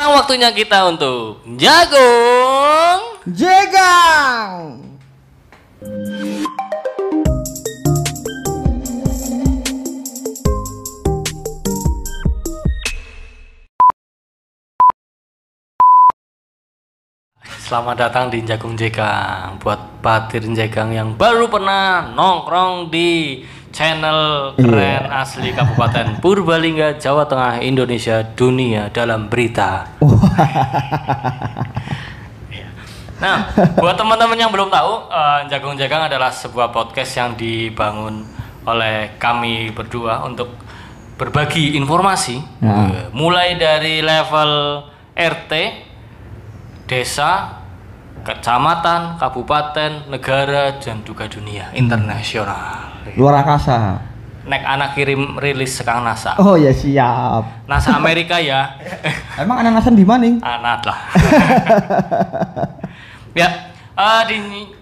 Sekarang waktunya kita untuk jagung. Jegang. Selamat datang di Jagung Jegang Buat patir Jegang yang baru pernah nongkrong di channel keren asli Kabupaten Purbalingga, Jawa Tengah, Indonesia, dunia dalam berita. Iya. Nah, buat teman-teman yang belum tahu, eh, Jagung Jegang adalah sebuah podcast yang dibangun oleh kami berdua untuk berbagi informasi, eh, mulai dari level RT, desa, kecamatan, kabupaten, negara, dan juga dunia internasional. Luar angkasa. Nek anak kirim rilis sekarang NASA. Oh ya siap. NASA Amerika ya. Emang anak nasan di maning? Anak lah. ya, eh, di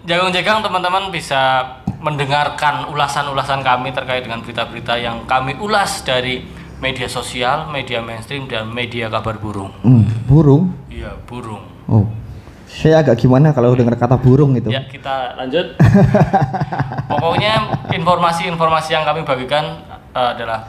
Jagung Jagang teman-teman bisa mendengarkan ulasan-ulasan kami terkait dengan berita-berita yang kami ulas dari media sosial, media mainstream, dan media kabar burung. Hmm, burung. Iya, burung. Oh. Saya agak gimana kalau dengar kata burung itu? Ya, kita lanjut. Pokoknya informasi-informasi yang kami bagikan eh, adalah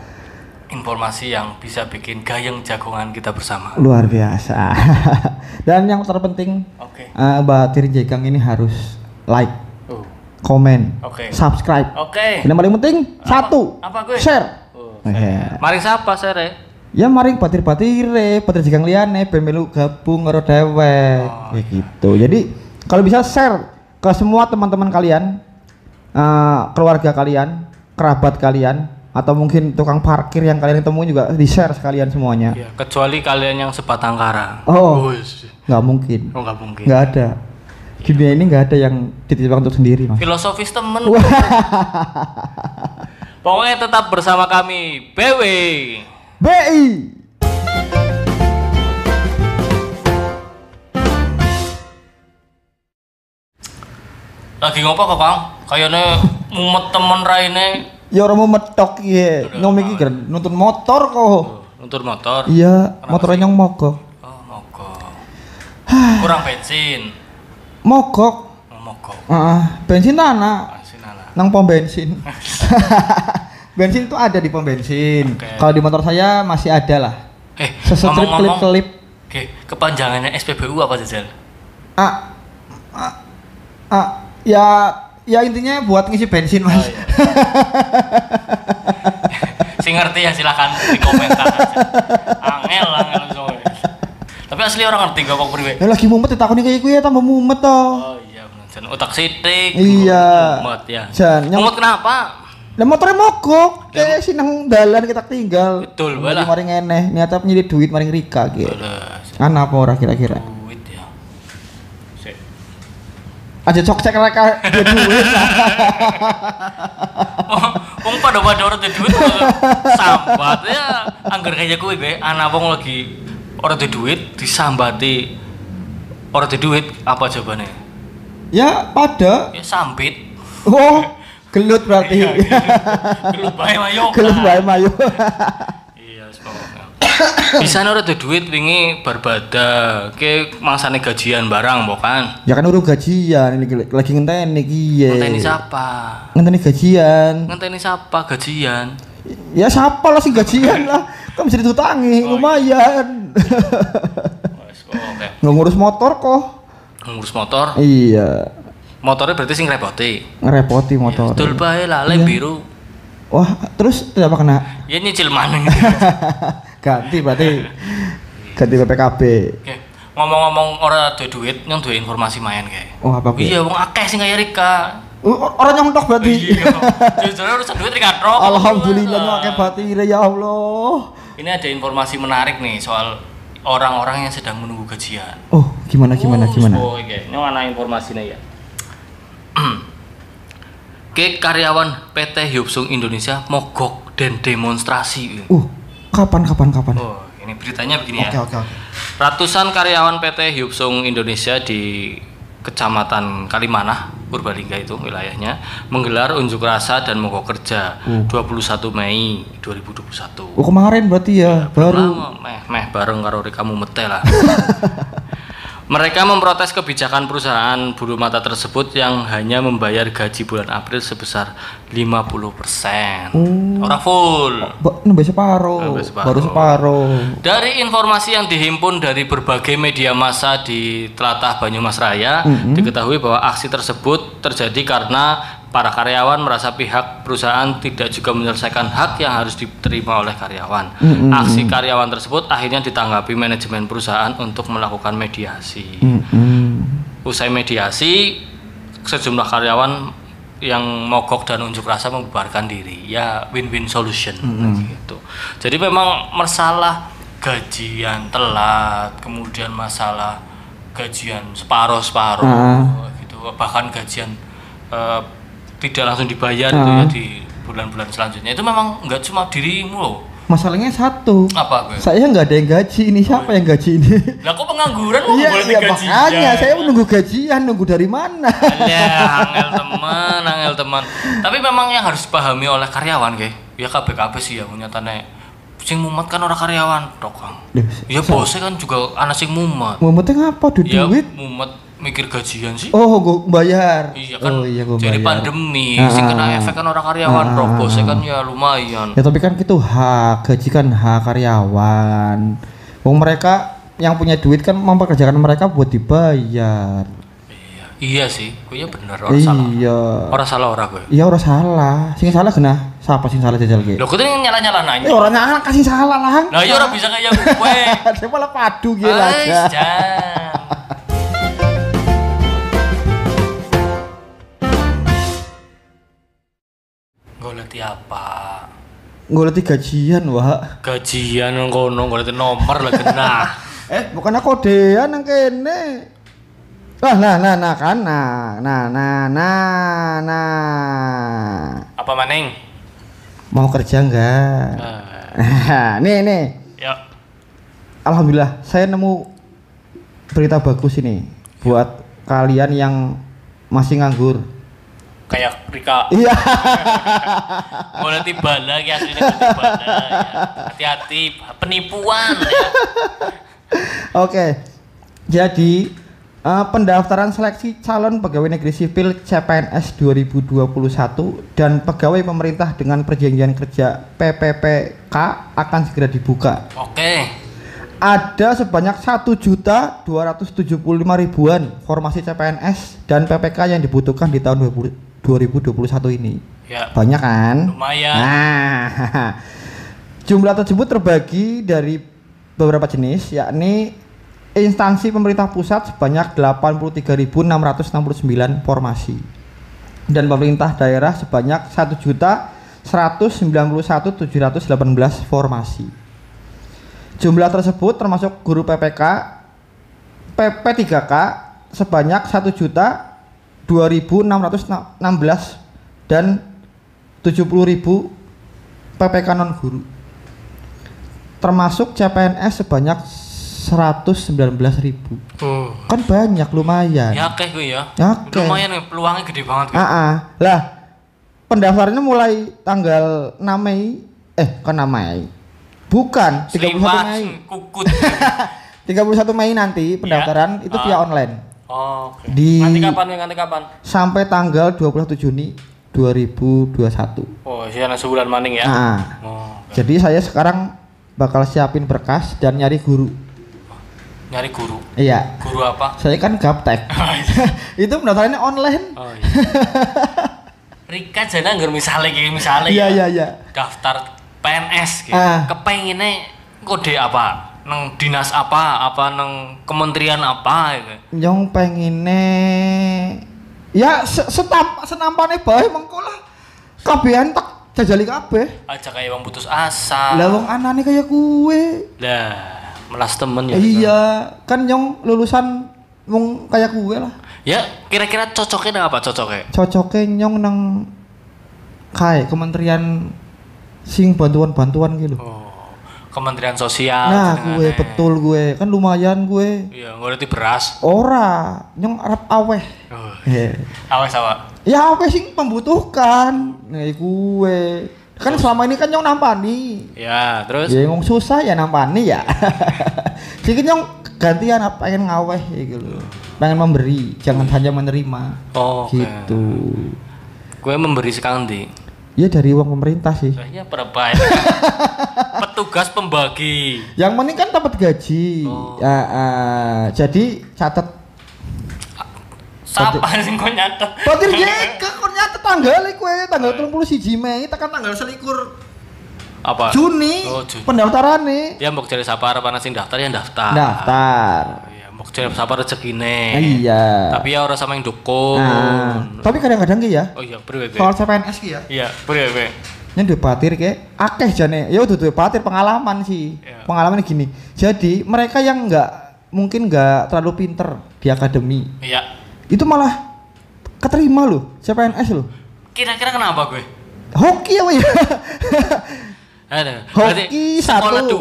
informasi yang bisa bikin gayeng jagongan kita bersama. Luar biasa. Dan yang terpenting Oke. eh, Mbak Tiri Jegang ini harus like, Oh. komen, Oke. subscribe. Oke. Dan yang paling penting satu, Apa gue? share. Oh. Eh, Mari sapa sere? Ya mari batir-batire, batir jegang liyane ben melu gabung karo dewek. Ya gitu. Jadi kalau bisa share ke semua teman-teman kalian, eh, keluarga kalian, kerabat kalian, atau mungkin tukang parkir yang kalian temui juga di share sekalian semuanya. Ya, kecuali kalian yang sebatang kara. Oh, nggak mungkin, Oh, nggak mungkin. nggak ada. Dunia ini nggak ada yang dititipkan untuk sendiri, mas. Filosofis temen. Pokoknya tetap bersama kami, BW. BI. Lagi ngopo kok, Kang? Kayaknya mumet temen raine Ya orang mau metok ya, ngomong iki nuntun motor kok. nutur motor. Iya, motornya yang mogok. Oh, mogok. Kurang bensin. Mogok. Oh, mogok. Heeh, bensin tanah Bensin anak. nang pom bensin. bensin itu ada di pom bensin. Oke. Kalau di motor saya masih ada lah. Eh, ngomong-ngomong. klip-klip. Oke, kepanjangannya SPBU apa Jajal? Ah, ah, ah, ya, ya intinya buat ngisi bensin mas. Oh, iya. si ngerti ya silakan di komentar. Angel, angel soalnya. Tapi asli orang ngerti gak kok priwe. Ya lagi mumet ditakoni kayak gue ya tambah mumet toh. Oh iya, bener. Jan otak sidik. Iya. Mumet ya. Jan, yang- Mumet kenapa? Lah motornya mogok, kayak sinang dalan kita tinggal. Betul, Mari balah. mari ngeneh, niatnya nyari duit mari Rika gitu. Kan apa ora kira-kira? duit ya. Sik. Aja cok cek mereka dia duit. Oh, wong pada pada orang tuh duit sambat ya anggar kayak gue gue anak wong lagi orang tuh duit disambati orang tuh duit apa jawabannya Ya pada. ya sambit Oh, gelut berarti. Iya, gelut bae mayo gelut bae mayu. iya bisa orang tuh duit wingi berbada ke mangsane gajian barang bukan ya kan urung gajian ini lagi ngenteni iki ya. ngenteni siapa Ngenteni gajian. ngenteni siapa gajian Ya siapa lah sih gajian lah. Kan bisa ditutangi Oh, lumayan. Wes, oke Nggak ngurus motor kok. ngurus motor Iya, motornya berarti sing repoti ngerepoti motor. Betul bae lah, lem Iya. biru. Wah, terus kenapa kena? Ya nyicil mana? Ganti berarti ganti PPKB. Oke. Ngomong-ngomong orang ada duit, yang duit informasi main kayak. Oh, apa? Iya, wong akeh sing kaya Rika. Orang nyontok berarti. Iya. Jujur urusan duit Rika Trok. Alhamdulillah nyokake batire ya Allah. Ini ada informasi menarik nih soal orang-orang yang sedang menunggu gajian. Oh, gimana gimana Oh, gimana? Oh, oke. Ini mana informasinya ya? Ke karyawan PT Hyupsung Indonesia mogok dan demonstrasi. Uh, kapan kapan kapan? Oh, ini beritanya begini Oke ya. oke oke. Ratusan karyawan PT Hyupsung Indonesia di Kecamatan Kalimanah Purbalingga itu wilayahnya menggelar unjuk rasa dan mogok kerja 21 Mei 2021. Oh kemarin berarti ya, baru. Lama, meh meh bareng karo kamu mete lah. Mereka memprotes kebijakan perusahaan bulu mata tersebut yang hanya membayar gaji bulan April sebesar 50%. Orang full. Ba- nambah separuh. Separuh. Baru separuh. Dari informasi yang dihimpun dari berbagai media massa di Telatah Banyumas Raya, diketahui bahwa aksi tersebut terjadi karena para karyawan merasa pihak perusahaan tidak juga menyelesaikan hak yang harus diterima oleh karyawan. Aksi karyawan tersebut akhirnya ditanggapi manajemen perusahaan untuk melakukan mediasi. Mm-mm. Usai mediasi, sejumlah karyawan yang mogok dan unjuk rasa membubarkan diri. Ya win-win solution gitu. Jadi memang masalah gajian telat, kemudian masalah gajian separuh-separuh gitu, bahkan gajian eh, tidak langsung dibayar itu ya di bulan-bulan selanjutnya. Itu memang nggak cuma dirimu loh. Masalahnya satu. Apa gue? Saya nggak ada yang gaji ini. Siapa yang gaji ini? Lah kok pengangguran Iya, boleh iya digaji? makanya saya menunggu gajian, nunggu dari mana? Alah, angel teman, angel teman. Tapi memang yang harus dipahami oleh karyawan, kayak ya KBKB sih ya nyatane sing mumet kan orang karyawan tok Kang. Loh, Ya bosnya kan juga anak sing mumet. Mumetnya ngapa? Duit Ya duit? mumet mikir gajian sih. Oh, gue bayar. Iya kan. Oh iya gue Jadi bayar. pandemi, Ah, sing ah, kena ah. efek kan orang karyawan, Ah, ah, Bosnya ah. kan ya lumayan. Ya tapi kan itu hak, gaji kan hak karyawan. Wong mereka yang punya duit kan mempekerjakan mereka buat dibayar. Iya, iya sih. Gue ya bener orang salah. Iya. Orang salah orang gue. Iya orang salah. Sing salah kena. Siapa sing salah jajal ge? Loh, gue tuh nyala-nyala Eh nanya. orang nyala kasih salah lah. Nah, ya orang bisa kayak gue. Saya malah padu gila aja. Goleti apa? Ngoleti gajian, Wak. Gajian nang kono goleti nomor lah genah. Eh, bukan aku kodean nang kene. Lah, nah, nah, nah, kan, nah, nah, nah, nah, nah. Apa maning? Mau kerja enggak? Ah, nih, nih. ya. Alhamdulillah, saya nemu berita bagus ini buat kalian yang masih nganggur. Kayak Rika. Iya. Goleti bala ya aslinya goleti bala ya. Hati-hati penipuan ya. Oke. Jadi eh, pendaftaran seleksi calon pegawai negeri sipil CPNS 2021 dan pegawai pemerintah dengan perjanjian kerja PPPK akan segera dibuka. Oke. Ada sebanyak 1.275 ribuan formasi CPNS dan PPK yang dibutuhkan di tahun 2000 2021 ini. Ya. Banyak kan? Lumayan. Nah, jumlah tersebut terbagi dari beberapa jenis, yakni instansi pemerintah pusat sebanyak 83.669 formasi dan pemerintah daerah sebanyak 1.191.718 formasi. Jumlah tersebut termasuk guru PPK, PP3K sebanyak 1 juta 2.616 dan 70.000 PPK non guru. Termasuk CPNS sebanyak 119.000. Oh. Kan banyak lumayan. Ya oke gue ya. Oke. Lumayan nih peluangnya gede banget. Ah, ah. Lah, pendaftarannya mulai tanggal 6 Mei. Eh, kan 6 Mei. Bukan, 31 Selipat, Mei. kukut. 31 Mei nanti pendaftaran itu via Ah. online. Oh, oke. Di- Nanti kapan nih? Nanti kapan? Sampai tanggal 21 Juni 2021. Oh, sih anak sebulan maning ya. Ah. Oh, oke. Jadi saya sekarang bakal siapin berkas dan nyari guru. nyari guru. Iya. Guru apa? Saya kan gaptek. itu pendaftarannya online. Oh iya. Rika jana nggak misalnya kayak misalnya Iya ya, iya iya. daftar PNS gitu. Ah. Kepengennya kode apa? Neng dinas apa? Apa neng kementerian apa gitu. Yang pengine ya se- setamp senampane bae mengko lah. Kabehan tak jajali kabeh. Aja kayak wong putus asa. Lah wong anane kayak kue. Lah, melas temen ya. Iya, kan yang lulusan wong kayak kue lah. Ya, kira-kira cocoknya nang apa cocoknya? Cocoknya nyong nang kayak kementerian sing bantuan-bantuan gitu. Oh. Kementerian Sosial. Nah, gue betul gue. Kan lumayan gue. Iya, ngerti beras. Ora, nyong arep aweh. Oh, Eh. awas awak. Ya apa sih membutuhkan? Nah, gue. Kan selama ini kan nyong nampani. Ya, terus Ya ngomong susah ya nampani ya. Sedikit nyong gantian apa pengen ngaweh gitu loh. Pengen memberi, jangan hanya menerima. Oh. Gitu. Gue memberi sekarang di. Ya dari uang pemerintah sih. Ya berapa ya? Petugas pembagi. Yang penting kan dapat gaji. Oh. Ya, ah, jadi catat. Siapa sih kau nyatet? Batir ya, kok nyatet tanggal kue tanggal 31 Mei tekan tanggal selikur Apa? Juni. Oh, Juni. Pendaftaran nih. Ya mau cari siapa arep ana sing daftar ya daftar. Daftar. Cari siapa rezekine. Iya. Tapi ya orang sama yang dukung. Nah, tapi kadang-kadang ki ya, Oh iya, beri soal CPNS ki ya. Iya, beri. Yang duwe batir ke akeh jane. Ya udah duwe batir pengalaman sih. Iya. Pengalaman gini. Jadi mereka yang enggak mungkin enggak terlalu pinter di akademi Iya. itu malah keterima loh CPNS loh. Kira-kira kenapa gue? Hoki ya? Ada. Hoki sekolah satu.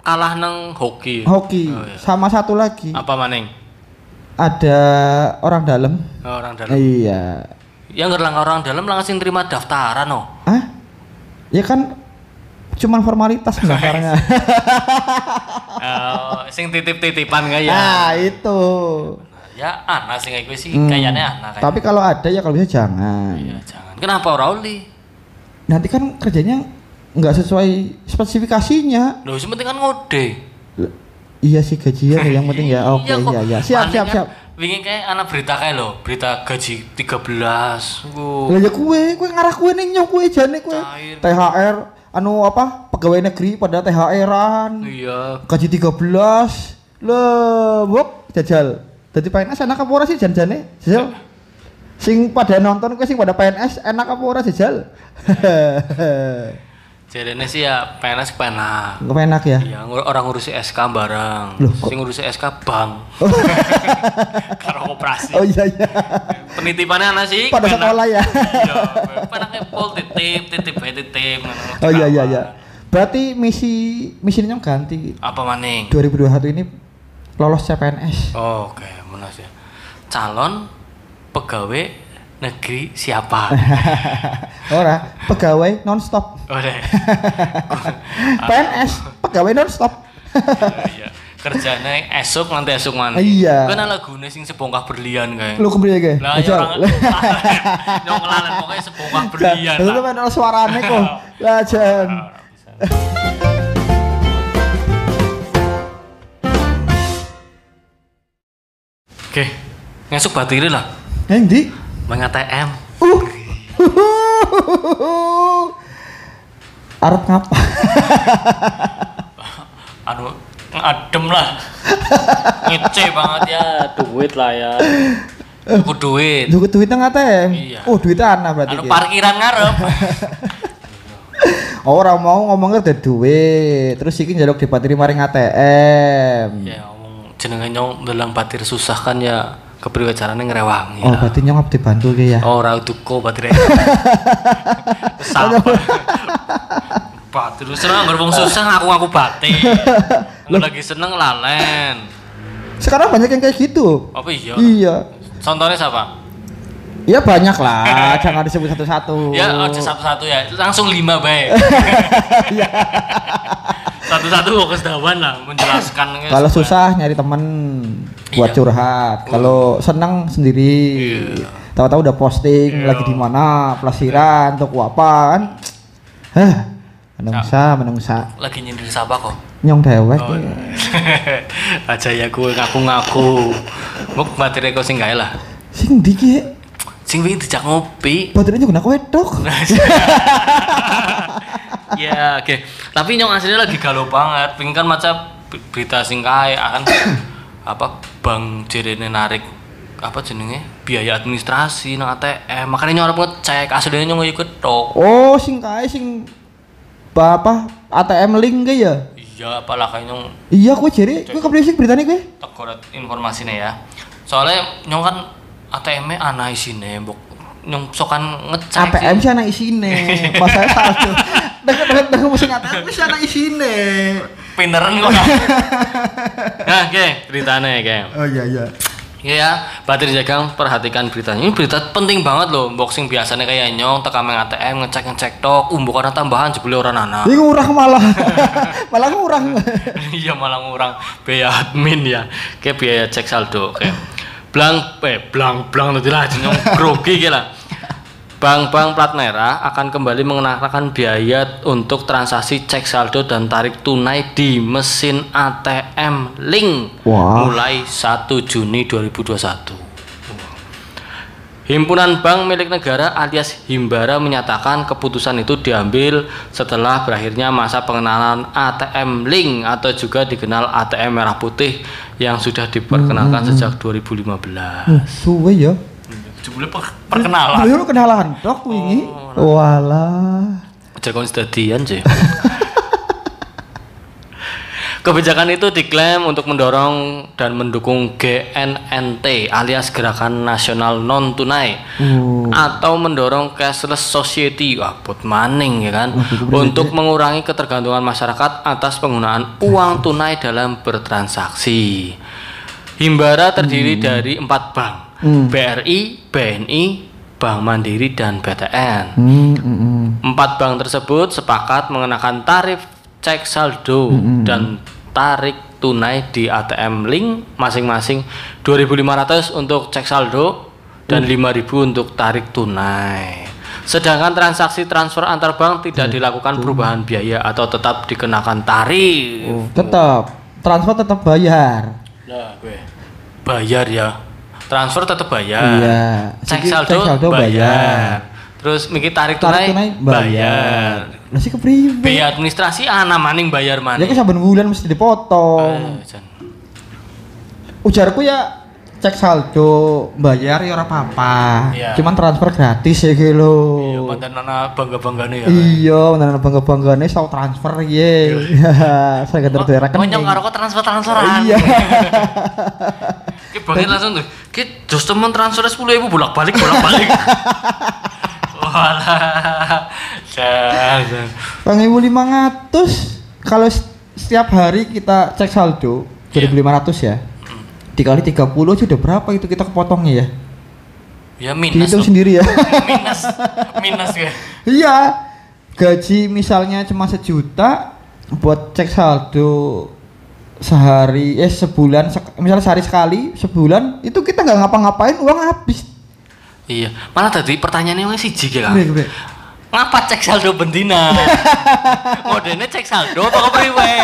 Kalah nang hoki. Hoki. Oh, iya. Sama satu lagi Apa maning? ada orang dalam. Oh, orang dalam. Iya. Yang ngerlang orang dalam langsung terima daftaran no. Hah? Ya kan cuman formalitas pendaftarannya. Oh, sing titip-titipan ya? Nah, itu. Ya anak sing kayak gue sih Hmm. kayaknya anak kayak. Tapi kalau ada ya kalau bisa jangan. Iya, jangan. Kenapa ora oli? Nanti kan kerjanya nggak sesuai spesifikasinya. Loh, penting kan ngode. L- Iya sih gajian yang penting ya. Oke Iya, kok. iya iya. Siap siap kan siap. Wingi kayak anak berita kayak lo, berita gaji 13. Wuh. Lah ya kue, kue ngarah kue nih nyok kue jane kue. THR anu apa? Pegawai negeri pada THR-an. Iya. Gaji 13. Lah, bok jajal. Dadi PNS enak apa ora sih jan-jane? Jajal. Sing pada nonton kue sing pada PNS enak apa ora jajal? Jadi ini sih ya PNS penak. Nggak enak ya? Iya, orang ngurusi SK barang. Loh, kok- Sing ngurusi SK bank. Karo operasi. Oh iya iya. Penitipannya anak sih. Pada penak. sekolah ya. Iya, penaknya pol titip, titip titip. Oh iya iya iya. Berarti misi misinya ganti. Apa maning? 2021 ini lolos CPNS. Oh, oke, menas ya. Calon pegawai negeri siapa? Ora, pegawai nonstop. Deh. PNS, pegawai nonstop. Iya. Kerjanya esok nanti esok mana? Iya. Kan lagune sing sebongkah berlian kayak. Lu kembali ke? Lah ya orang nyong pokoknya sebongkah berlian. Lu ono suarane kok. Lah jan. Oke, ngesuk batiri lah. Yang di? Mang ATM. Uh. Arep ngapa? Anu adem lah. Ngece banget ya, duit lah ya. Aku duit. Duit duit nang ATM. Iya. Oh, duit ana berarti. Anu ki. parkiran ngarep. Orang mau ngomongnya ada duit, terus iki njaluk dipatiri maring ATM. ya ngomong jenenge nyong dalam batir susah kan ya kepriwe carane ngrewangi. Oh, berarti nyong dibantu ki ya. Oh, ora duko batir. Sama. Batir seneng anggere wong susah ngaku-ngaku batir. Lu lagi seneng lalen. Sekarang banyak yang kayak gitu. Apa iya? Iya. Contohnya siapa? Iya banyak lah, jangan disebut satu-satu. Ya, aja satu-satu ya. Langsung lima baik. Satu-satu fokus dawan lah menjelaskan. Kalau susah nyari temen buat Iya. curhat. Kalau senang sendiri. Iya. Tahu-tahu udah posting Iya. lagi di mana, pelasiran, toko apa kan. Hah, menungsa, menungsa. lagi nyindir siapa kok? Nyong dewek. Oh, ya. aja ya gue ngaku-ngaku. Muk materi kau sing lah. Sing ndi ki? Sing wingi dijak ngopi. Baterainya guna wedok. ya, oke. Tapi nyong aslinya lagi galau banget. Pengen kan maca ber- berita sing kae akan apa bank jerene narik apa jenenge biaya administrasi nang ATM makanya nyong arep ngecek aslinya nyong ikut tok Oh, sing kae sing apa ATM link ke ya? iya apalah kayak nyong Iya, kowe jere, kowe kepriye sih beritanya kowe? tekorat informasinya ya soalnya nyong kan ATM-nya ana isine mbok nyong sokan ngecek ATM sih anak isine. Mas saya salah. Deket-deket dengan mesin ATM wis ana isine. Pinteran kok. nah, oke, ceritanya oke. Oh iya iya. Iya ya, Batir Jagang perhatikan beritanya. Ini berita penting banget loh. Unboxing biasanya kayak nyong, tekan main ATM, ngecek ngecek tok, umbu karena tambahan jebule orang anak. Ini ngurang malah. malah ngurang. Iya malah ngurang biaya admin ya. Kayak biaya cek saldo kayak blang eh blang blang tadi lah nyong grogi kayak lah. Bank-bank plat merah akan kembali mengenakan biaya untuk transaksi cek saldo dan tarik tunai di mesin ATM Link Wah. mulai 1 Juni 2021. Himpunan Bank milik negara alias Himbara menyatakan keputusan itu diambil setelah berakhirnya masa pengenalan ATM Link atau juga dikenal ATM merah putih yang sudah diperkenalkan sejak 2015. Uh, suwe ya. Jebule per- perkenalan. Lu kenalan tok wingi. Walah. Jagoan sedadian sih. Kebijakan itu diklaim untuk mendorong dan mendukung GNNT alias Gerakan Nasional Non Tunai Uh. atau mendorong cashless society wah put maning ya kan Waduh, untuk mengurangi ketergantungan masyarakat atas penggunaan uang tunai dalam bertransaksi. Himbara terdiri dari empat bank, Hmm. BRI, BNI, Bank Mandiri dan BTN. Hmm, hmm, hmm. Empat bank tersebut sepakat mengenakan tarif cek saldo dan tarik tunai di ATM Link masing-masing 2.500 untuk cek saldo dan 5.000 untuk tarik tunai. Sedangkan transaksi transfer antar bank tidak dilakukan perubahan biaya atau tetap dikenakan tarif. Oh, tetap transfer tetap bayar. Nah, gue bayar ya. Transfer tetap bayar. Iya. Cek saldo, cek saldo bayar. bayar. Terus mikir tarik, Tarik tunai bayar. bayar. Lah sih kepriwe? Biaya administrasi ana maning bayar Ya maning. kan saben bulan mesti dipotong. Eh, Jan. Ujarku ya cek saldo bayar ya ora apa-apa. Iya. Cuman transfer gratis ya lho. Iya, mantan anak bangga-bangganya ya. Iya, benar bangga banggane sau transfer ye. Saya gak terdaerah kan. Monyong karo kok transfer-transferan. Iya. Ki langsung tuh. Ki jos temen transfer 10.000 bolak-balik bolak-balik. Walah. Jan. jan. Bang 1500 kalau s- setiap hari kita cek saldo Iya. 2500 ya. Dikali 30 aja udah berapa itu kita kepotongnya ya? Ya minus. Dihitung sendiri ya. minus. Minus ya. Iya. Gaji misalnya cuma sejuta buat cek saldo sehari eh sebulan sek- misalnya sehari sekali sebulan itu kita nggak ngapa-ngapain uang habis Iya, malah tadi pertanyaannya ya. Gede, gede. Ngapa cek saldo bendina? Modene cek saldo apa kepriwe?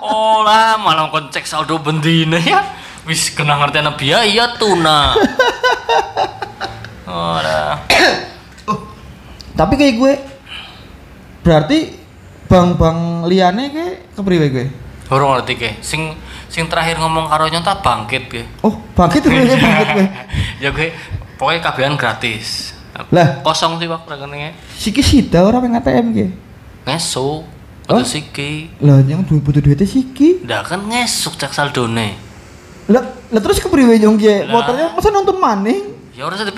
Oh lah, malah kon cek saldo bendina ya. Wis kena ngerti biaya tuna. Ora. tapi kayak gue berarti bank-bank liane kayak kepriwe gue Ora ngerti ke. Sing sing terakhir ngomong karo nyonta bangkit ke. oh bangkit gue bangkit gue ya gue pokoknya kabehan gratis. Lah. kosong sih Pak rekeningnya. siki sida orang yang ATM gue Ngesuk Oh? atau siki. lah yang du- butuh duitnya siki Ndak kan ngesuk cek saldone. lah lah terus kepriwe nyong gue Lah. motornya masa nonton maning Ya orang saya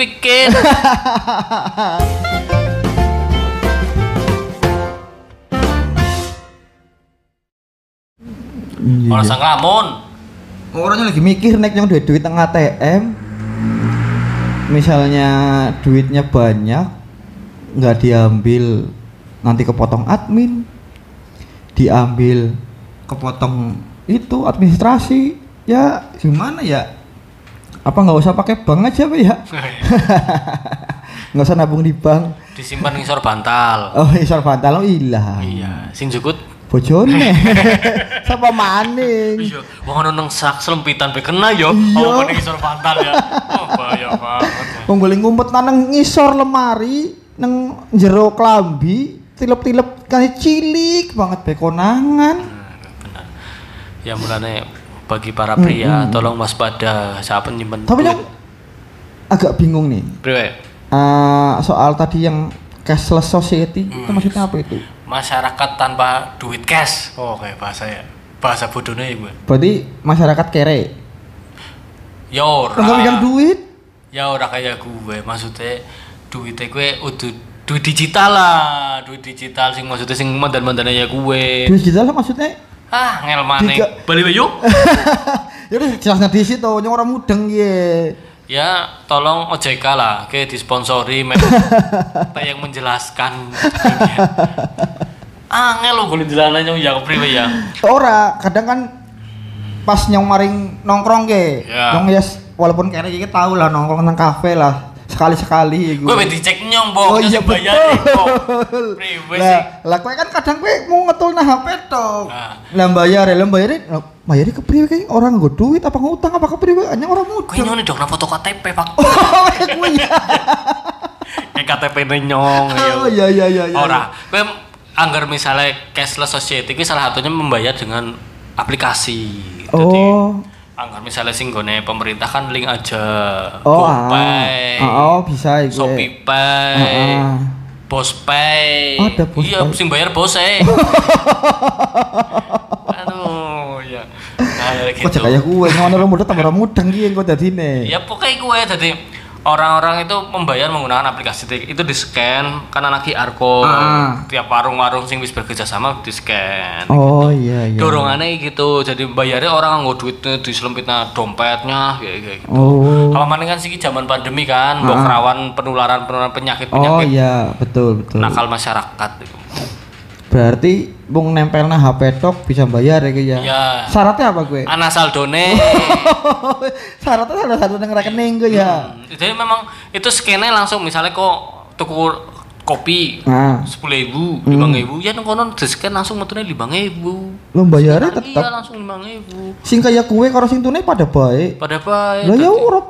pikir. Orang sang lamun. orangnya lagi mikir naik yang duit duit tengah ATM misalnya duitnya banyak nggak diambil nanti kepotong admin diambil kepotong itu administrasi ya gimana ya apa nggak usah pakai bank aja pak ya nggak usah nabung di bank Disimpan ngisor bantal. oh isor bantal oh ilah Iya, sing jukut. Bojone siapa maning Iya, wong ono nang sak selempitan be kena yo. Oh, ning ngisor bantal ya. Oh, bahaya banget. ya. Wong boleh ngumpet nang ngisor lemari nang jero klambi tilep-tilep kali cilik banget be konangan. Benar. Ya mulane bagi para pria tolong waspada saat nyimpen Tapi yang agak bingung nih. Priwe, Eh, soal tadi yang cashless society itu maksudnya apa itu? Masyarakat tanpa duit cash. Oh, kayak bahasa ya. Bahasa bodohnya ya gue. Berarti masyarakat kere. Ya ora. Enggak pegang duit. Ya ora kayak gue, maksudnya duitnya gue udah duit digital lah duit digital sing maksudnya sing mandan-mandane ya gue Duit digital lah maksudnya ah ngel bali bayu ya udah jelasnya di situ yang orang mudeng ye ya tolong OJK lah ke disponsori kayak yang menjelaskan ah ngel lo boleh jelasnya ya priwe ya ora kadang kan pas nyong maring nongkrong ke Ya. nyong ya walaupun kayaknya kita tahu lah nongkrong nang kafe lah sekali sekali gue be dicek nyong bok Oh iya bayar betul. Lah, lah kowe kan kadang kowe mau ngetul nah HP tok. Nah. Lah bayar, bayar, lah bayar ke priwe kayak orang nggo duit apa ngutang apa ke priwe hanya orang gue mudeng. nyong nih dong foto KTP pak Oh, gue ya. KTP nih nyong ya. Oh iya iya iya. iya. Ora, kowe anggar misalnya cashless society iki salah satunya membayar dengan aplikasi. Jadi, Oh. anggar misalnya sing gone pemerintah kan link aja. Oh, ah. GoPay, Ah, oh, bisa iki. ShopeePay, Ah, ah. Bospay. Oh, ada Bospay. Iya, sing bayar bos eh. Aduh, ya. Nah, Kok gitu. kayak gue ngono lo muda tambah mudeng iki engko dadine. Ya pokoknya gue jadi orang-orang itu membayar menggunakan aplikasi itu, itu di scan karena anak QR code Ah. tiap warung-warung sing wis bekerja sama di scan Oh iya iya. dorongannya gitu jadi bayarnya orang nggak duitnya diselempitnya dompetnya kayak kayak gitu Oh. kalau mana kan sih zaman pandemi kan mbok Ah. rawan penularan penularan penyakit Oh penyakit iya, betul betul. nakal masyarakat gitu. Berarti bung nempel nah HP tok bisa bayar ya ya. Iya. Syaratnya apa gue? ana saldone Syaratnya salah satu yang rekening gue ya. Hmm, jadi memang itu scannya langsung misalnya kok tuku kopi Nah, sepuluh ribu lima ribu ya nang kono di scan langsung metunya lima ribu lo bayarnya iya tetap. langsung lima ribu Sing kayak kue karo sing tunai pada baik. pada baik Lah ya ora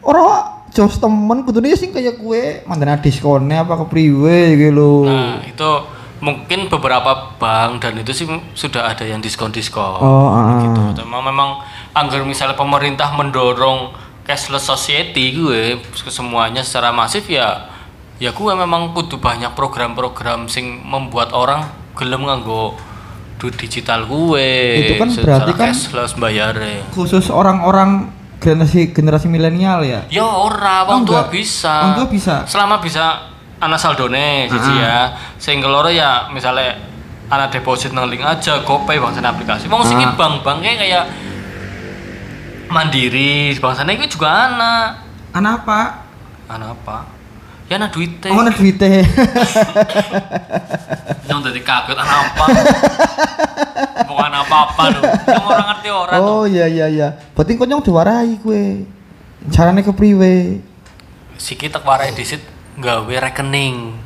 ora jos temen kudune sing kayak kue mandana diskonnya apa ke priwe gitu nah itu mungkin beberapa bank dan itu sih sudah ada yang diskon diskon Oh, ah, gitu. Memang memang anggar misalnya pemerintah mendorong cashless society gue semuanya secara masif ya ya gue memang kudu banyak program-program sing membuat orang gelem nganggo duit digital gue Itu kan secara berarti kan- cashless bayarnya Khusus orang-orang generasi generasi milenial ya. ya ora wong tua bisa. Wong tua bisa? selama bisa anak saldone siji ya sing keloro ya misalnya anak deposit nang link aja gopay bangsane aplikasi wong sing Ah. bank-bank kayak mandiri bangsane itu juga anak Anak apa? anak apa ya anak duitnya Oh, anak duitnya. yang dari kaget anak apa bukan apa-apa loh yang orang ngerti orang oh iya iya iya. Berarti kok nyong diwarai kue. Carane ke priwe? si kita warai disit gawe rekening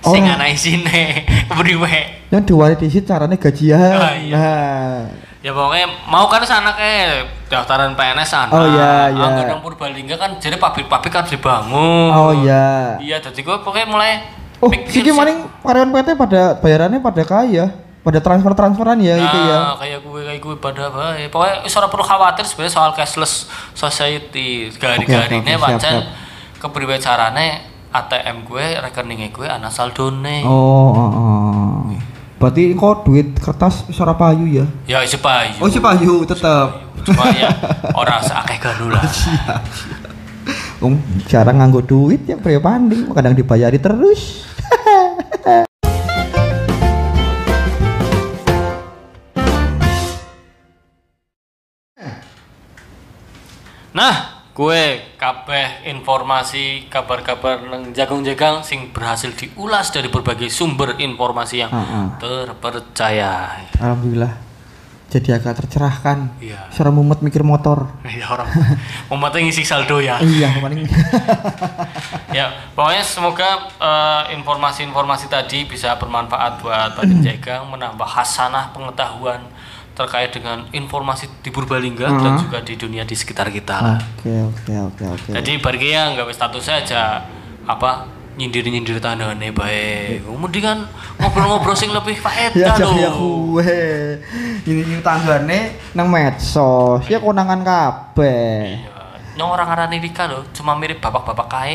Oh. sing ana isine kepriwe Yang diwarai di situ carane gajian. Ah, iya. Nah. Ya pokoknya mau kan sana ke daftaran PNS sana. Oh, iya, iya. Angga nang Purbalingga kan jadi pabrik-pabrik kan dibangun. Oh iya. Iya, jadi gue pokoknya mulai Oh, siki maning karyawan PT pada bayarannya pada kaya, pada transfer-transferan ya itu ya. Nah, kayak gue kayak gue pada baik. Pokoknya wis ora perlu khawatir sebenarnya soal cashless society. Oke, oke, siap, pancen kepriwe carane ATM gue, rekeningnya gue ana saldone. Oh, oh, oh. Berarti kok duit kertas ora payu ya? Ya isi payu. Oh, si payu tetep. Cuma ya ora seakeh ganula. Wong jarang nganggo duit ya pria panding, kadang dibayari terus. Nah, gue kabeh informasi kabar-kabar nang jagung-jagang sing berhasil diulas dari berbagai sumber informasi yang Heeh. terpercaya. Alhamdulillah. Jadi agak tercerahkan. Iya. Suara mumet mikir motor. Ya orang umatnya ngisi saldo ya. iya, paling. ya, pokoknya semoga eh, informasi-informasi tadi bisa bermanfaat buat Badan Jagang, menambah hasanah pengetahuan terkait dengan informasi di Purbalingga dan juga di dunia di sekitar kita. Oke, oke, oke, oke. Jadi bagi yang nggak statusnya aja apa nyindir-nyindir tandane baik. Kan ngobrol-ngobrol sing lebih Ya faedah ya loh. gue. Ini ini tanggane nang medsos. Ya konangan kabeh. Iya. Nyong orang ngarani Rika loh, cuma mirip bapak-bapak kae.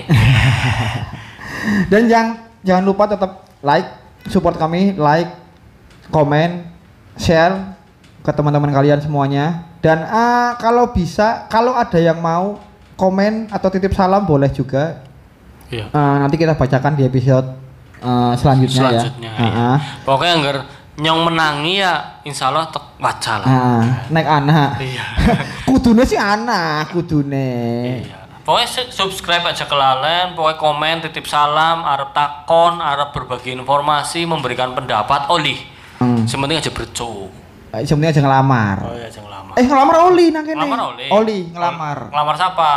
Dan jangan jangan lupa tetap like, support kami, like, komen, share ke teman-teman kalian semuanya. Dan ah, kalau bisa, kalau ada yang mau komen atau titip salam boleh juga. Iya. Ah, nanti kita bacakan di episode eh, selanjutnya, selanjutnya. ya. ya. Heeh. Pokoknya anggar nyong menangi ya insya Allah tek waca lah. Ah, naik anak. Iya. kudune sih anak, kudune. Iya. Pokoknya su- subscribe aja ke Lalen, pokoknya komen, titip salam, arep takon, arep berbagi informasi, memberikan pendapat, olih. Hmm. Sementing aja bercuk. Eh, Sebenarnya aja ngelamar. Oh iya, jangan lama. Eh ngelamar Oli nang kene. Ngelamar oleh. Oli ngelamar. Ngelamar siapa?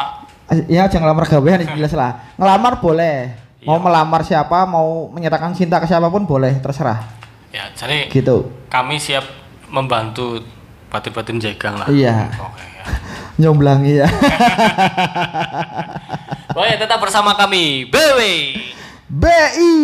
Ya jangan ngelamar gawean jelas lah. Ngelamar boleh. Mau Iya. melamar siapa, mau menyatakan cinta ke siapa pun boleh, terserah. Ya, jadi Gitu. kami siap membantu batin-batin jagang lah. Iya. Oke ya. Nyomblangi ya. Pokoknya tetap bersama kami, BW. BI